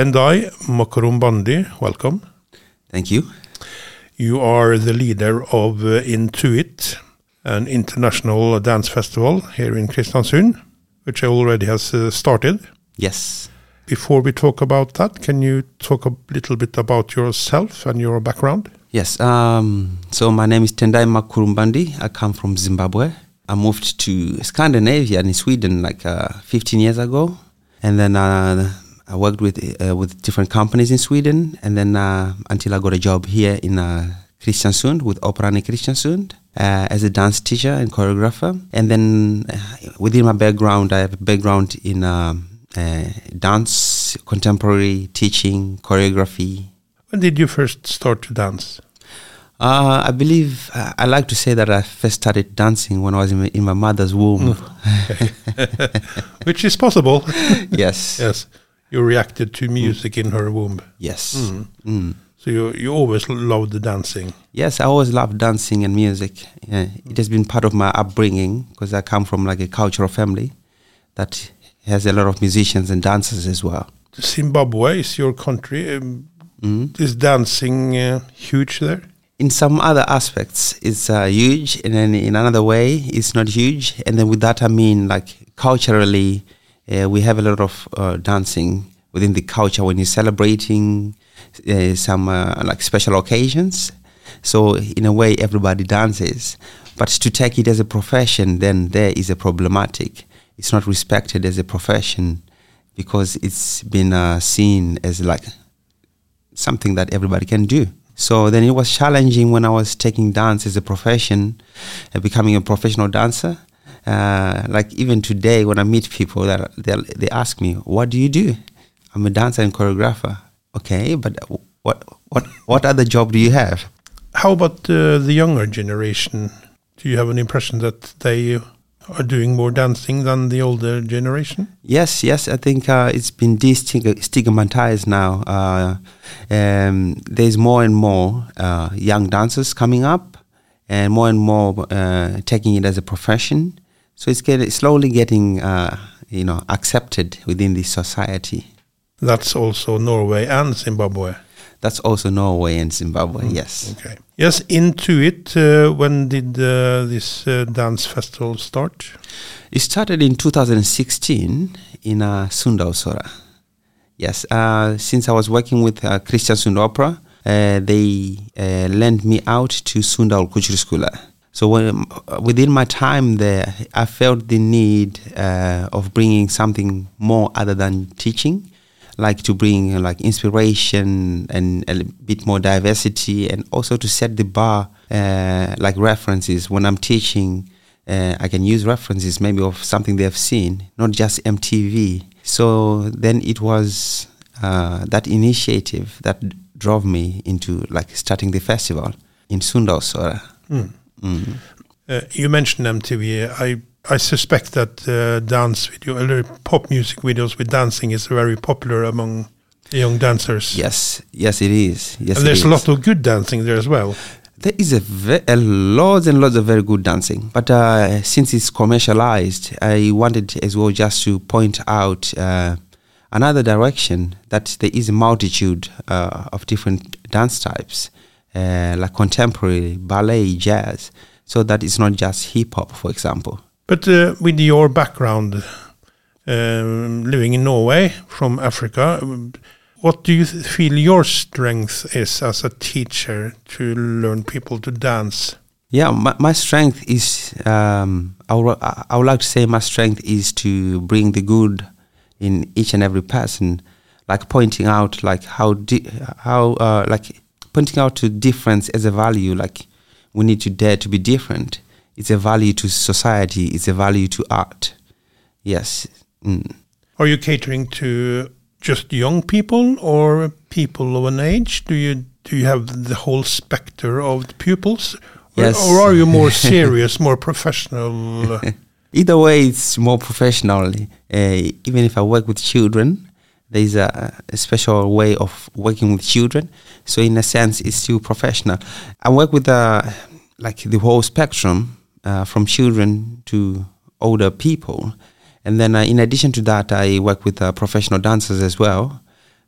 Tendai Makurumbandi, welcome. Thank you. You are the leader of uh, Intuit, an international dance festival here in Kristiansund, which already has uh, started. Yes. Before we talk about that, can you talk a little bit about yourself and your background? Yes. Um, so my name is Tendai Makurumbandi. I come from Zimbabwe. I moved to Scandinavia in Sweden like uh, 15 years ago, and then uh, I worked with uh, with different companies in Sweden, and then uh, until I got a job here in uh, Kristiansund with Operan in Kristiansund uh, as a dance teacher and choreographer. And then uh, within my background, I have a background in uh, dance, contemporary teaching, choreography. When did you first start to dance? Uh, I believe uh, I like to say that I first started dancing when I was in my, in my mother's womb. Which is possible. yes. yes. You reacted to music in her womb. Yes. Mm. Mm. So you you always loved the dancing. Yes, I always loved dancing and music. Yeah, it has been part of my upbringing because I come from like a cultural family that has a lot of musicians and dancers as well. Zimbabwe is your country. Um, Mm. Is dancing uh, huge there? In some other aspects, it's uh, huge, and then in another way, it's not huge. And then with that, I mean like culturally, uh, we have a lot of uh, dancing within the culture when you're celebrating uh, some uh, like special occasions. So in a way, everybody dances. But to take it as a profession, then there is a problematic. It's not respected as a profession because it's been uh, seen as like something that everybody can do. So then it was challenging when I was taking dance as a profession, uh, becoming a professional dancer. Uh, like even today, when I meet people, that they they ask me, "What do you do?" I'm a dancer and choreographer. Okay, but what what what other job do you have? How about uh, the younger generation? Do you have an impression that they are doing more dancing than the older generation? Yes, yes, I think uh, it's been destigmatized now. Uh, um, there's more and more uh, young dancers coming up, and more and more uh, taking it as a profession. So it's getting, slowly getting, uh, you know, accepted within the society. That's also Norway and Zimbabwe. That's also Norway and Zimbabwe. Yes. Okay. Yes, Intuit. Uh, when did uh, this uh, dance festival start? It started in 2016 in uh, Sunndalsøra. Yes, uh, since I was working with uh, Kristiansund Opera, uh, they uh, lent me out to Sunndal Kulturskole. So when, within my time there, I felt the need uh, of bringing something more other than teaching, like to bring uh, like inspiration and a bit more diversity, and also to set the bar uh, like references when I'm teaching. I can use references maybe of something they've seen, not just MTV. So then it was that initiative that drove me into like starting the festival in Sunndalsøra. Mm. Mm. Uh, you mentioned MTV. I I suspect that uh, dance video, or pop music videos with dancing is very popular among young dancers. Yes, yes, it is. Yes, and there's a lot of good dancing there as well. There is a, ve- a lots and lots of very good dancing, but uh, since it's commercialized, I wanted as well just to point out uh, another direction that there is a multitude uh, of different dance types, uh, like contemporary, ballet, jazz. So that it's not just hip hop, for example. But uh, with your background, um, living in Norway from Africa, what do you feel your strength is as a teacher to learn people to dance? Yeah, my, my strength is, um, I, would, I would like to say my strength is to bring the good in each and every person, like pointing out like how, di- how uh, like pointing out to difference as a value, like we need to dare to be different. It's a value to society, it's a value to art. Yes. Mm. Are you catering to just young people or people of an age? Do you do you have the whole spectre of the pupils? Or- Yes. Or, are you more serious, more professional? Either way, it's more professional. Uh, even if I work with children, there's a, a special way of working with children. So in a sense, it's still professional. I work with uh, like the whole spectrum, uh, from children to older people. And then uh, in addition to that, I work with uh, professional dancers as well.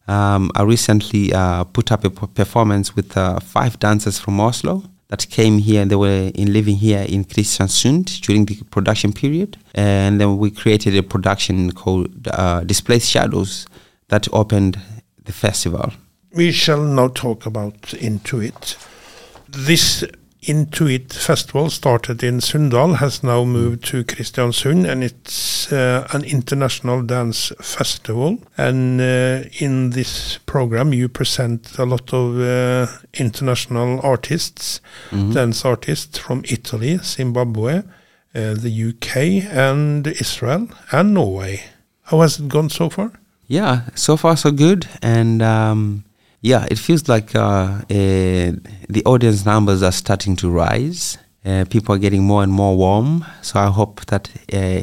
Um, I recently uh, put up a performance with uh, five dancers from Oslo that came here. They were in living here in Kristiansund during the production period, and then we created a production called uh, Displaced Shadows that opened the festival. We shall now talk about Intuit. This Intuit festival started in Sunndal, has now moved to Kristiansund, and it's uh, an international dance festival. And uh, in this program, you present a lot of uh, international artists, dance artists from Italy, Zimbabwe, uh, the UK, and Israel, and Norway. How has it gone so far? Yeah, so far so good, and um, yeah, it feels like uh, uh, the audience numbers are starting to rise. Uh, people are getting more and more warm. So I hope that uh,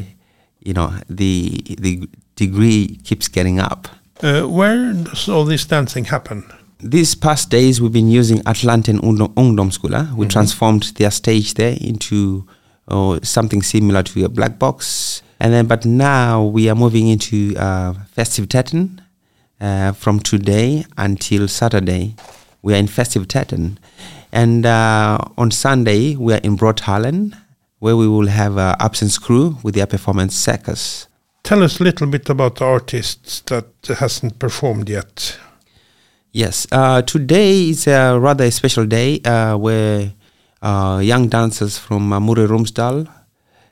you know the the degree keeps getting up. Uh, where does all this dancing happen? These past days, we've been using Atlanten Ungdom- Ungdomsskola. We transformed their stage there into uh, something similar to a black box. And then, but now we are moving into uh, Festiviteten uh, from today until Saturday. We are in Festiviteten. And uh, on Sunday, we are in Broadhallen, where we will have uh, Absence Crew with their performance Circus. Tell us a little bit about the artists that hasn't performed yet. Yes, uh, today is a rather special day uh, where uh, young dancers from uh, Mure Romsdal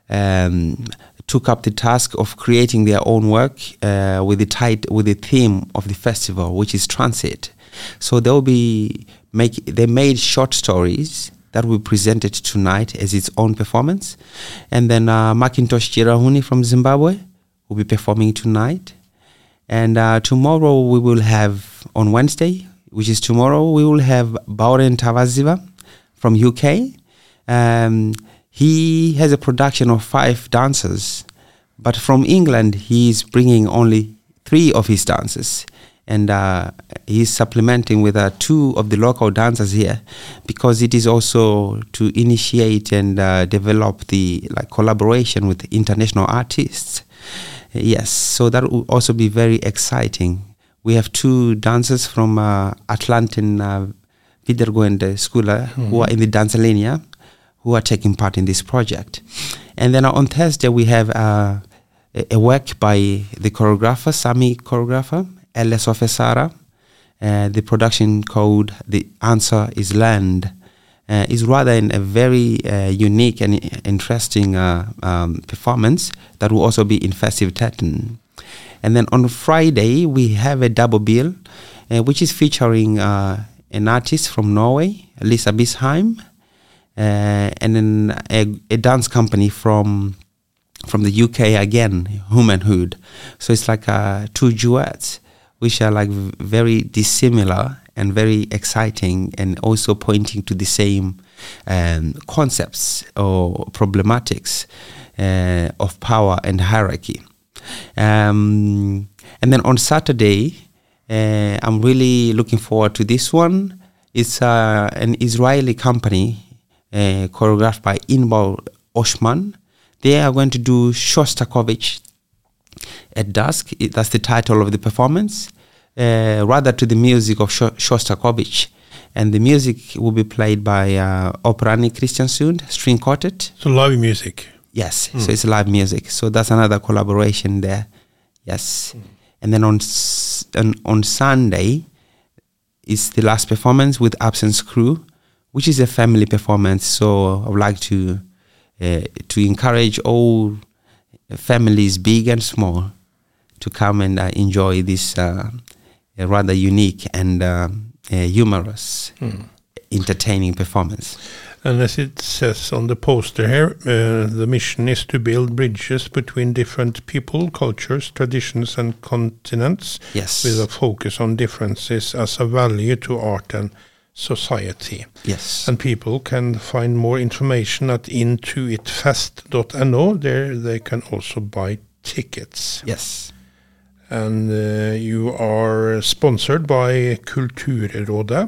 um, took up the task of creating their own work uh, with the tit- with the theme of the festival, which is transit. So they'll be make they made short stories that will be presented tonight as its own performance, and then uh, Macintosh Jirahuni from Zimbabwe will be performing tonight. And uh, tomorrow we will have on Wednesday, which is tomorrow, we will have Bawren Tavaziva from UK. Um, he has a production of five dancers, but from England he is bringing only three of his dancers, and uh, he's supplementing with uh, two of the local dancers here, because it is also to initiate and uh, develop the like collaboration with international artists. Yes, so that will also be very exciting. We have two dancers from uh, Atlanten uh, Videregående Skola who are in the dance Dancelinea who are taking part in this project. And then on Thursday, we have uh, a, work by the choreographer, Sami choreographer, Elle Sofe Sara. Uh, the production called The Answer is Land uh, is rather in a very uh, unique and interesting uh, um, performance that will also be in festive Festiviteten. And then on Friday, we have a double bill, uh, which is featuring uh, an artist from Norway, Lisa Bisheim, and then a, a dance company from from the UK again, Humanhood. So it's like uh, two duets, which are like very dissimilar and very exciting, and also pointing to the same um, concepts or problematics uh, of power and hierarchy. Um, and then on Saturday, uh, I'm really looking forward to this one. It's uh, an Israeli company uh, choreographed by Inbal Oshman. They are going to do Shostakovich at dusk. That's the title of the performance, uh, rather to the music of Shostakovich. And the music will be played by uh, Operani Kristiansund, string quartet. So live music. Yes, so it's live music. So that's another collaboration there. Yes, and then on s- on, on Sunday is the last performance with Absence Crew, which is a family performance. So I would like to uh, to encourage all families, big and small, to come and uh, enjoy this uh, rather unique and uh, uh, humorous, entertaining performance. And as it says on the poster here, uh, the mission is to build bridges between different people, cultures, traditions, and continents Yes. with a focus on differences as a value to art and society. Yes. And people can find more information at intuitfest.no. There they can also buy tickets. yes. And uh, you are sponsored by Kulturrådet,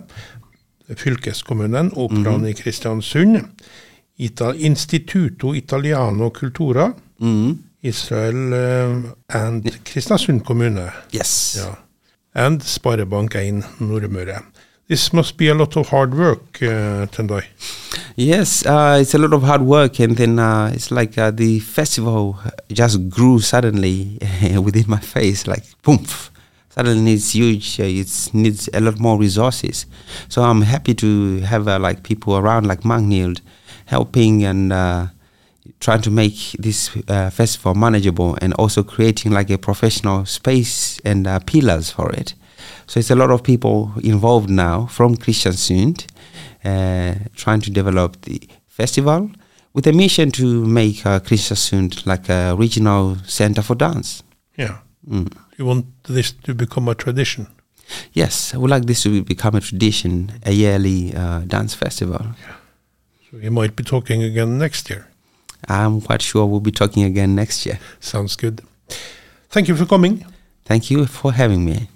fylkeskommunen, Operaen i Kristiansund, Ita Instituto Italiano Cultura, Mm. Israel uh, and Kristiansund kommune. Yes. Ja. and Sparebank 1 Nordmøre. This must be a lot of hard work, uh, Tendai. Yes, uh, it's a lot of hard work, and then uh, it's like uh, the festival just grew suddenly within my face, like boom. Suddenly, it's huge. Uh, it needs a lot more resources. So I'm happy to have uh, like people around, like Magnhild, helping and uh, trying to make this festival manageable, and also creating like a professional space and pillars for it. So it's a lot of people involved now from Kristiansund, uh, trying to develop the festival with a mission to make uh, Kristiansund like a regional center for dance. Yeah. Mm. You want this to become a tradition. Yes, I would like this to become a tradition, a yearly uh, dance festival. Yeah. So you might be talking again next year. I'm quite sure we'll be talking again next year. Sounds good. Thank you for coming. Thank you for having me.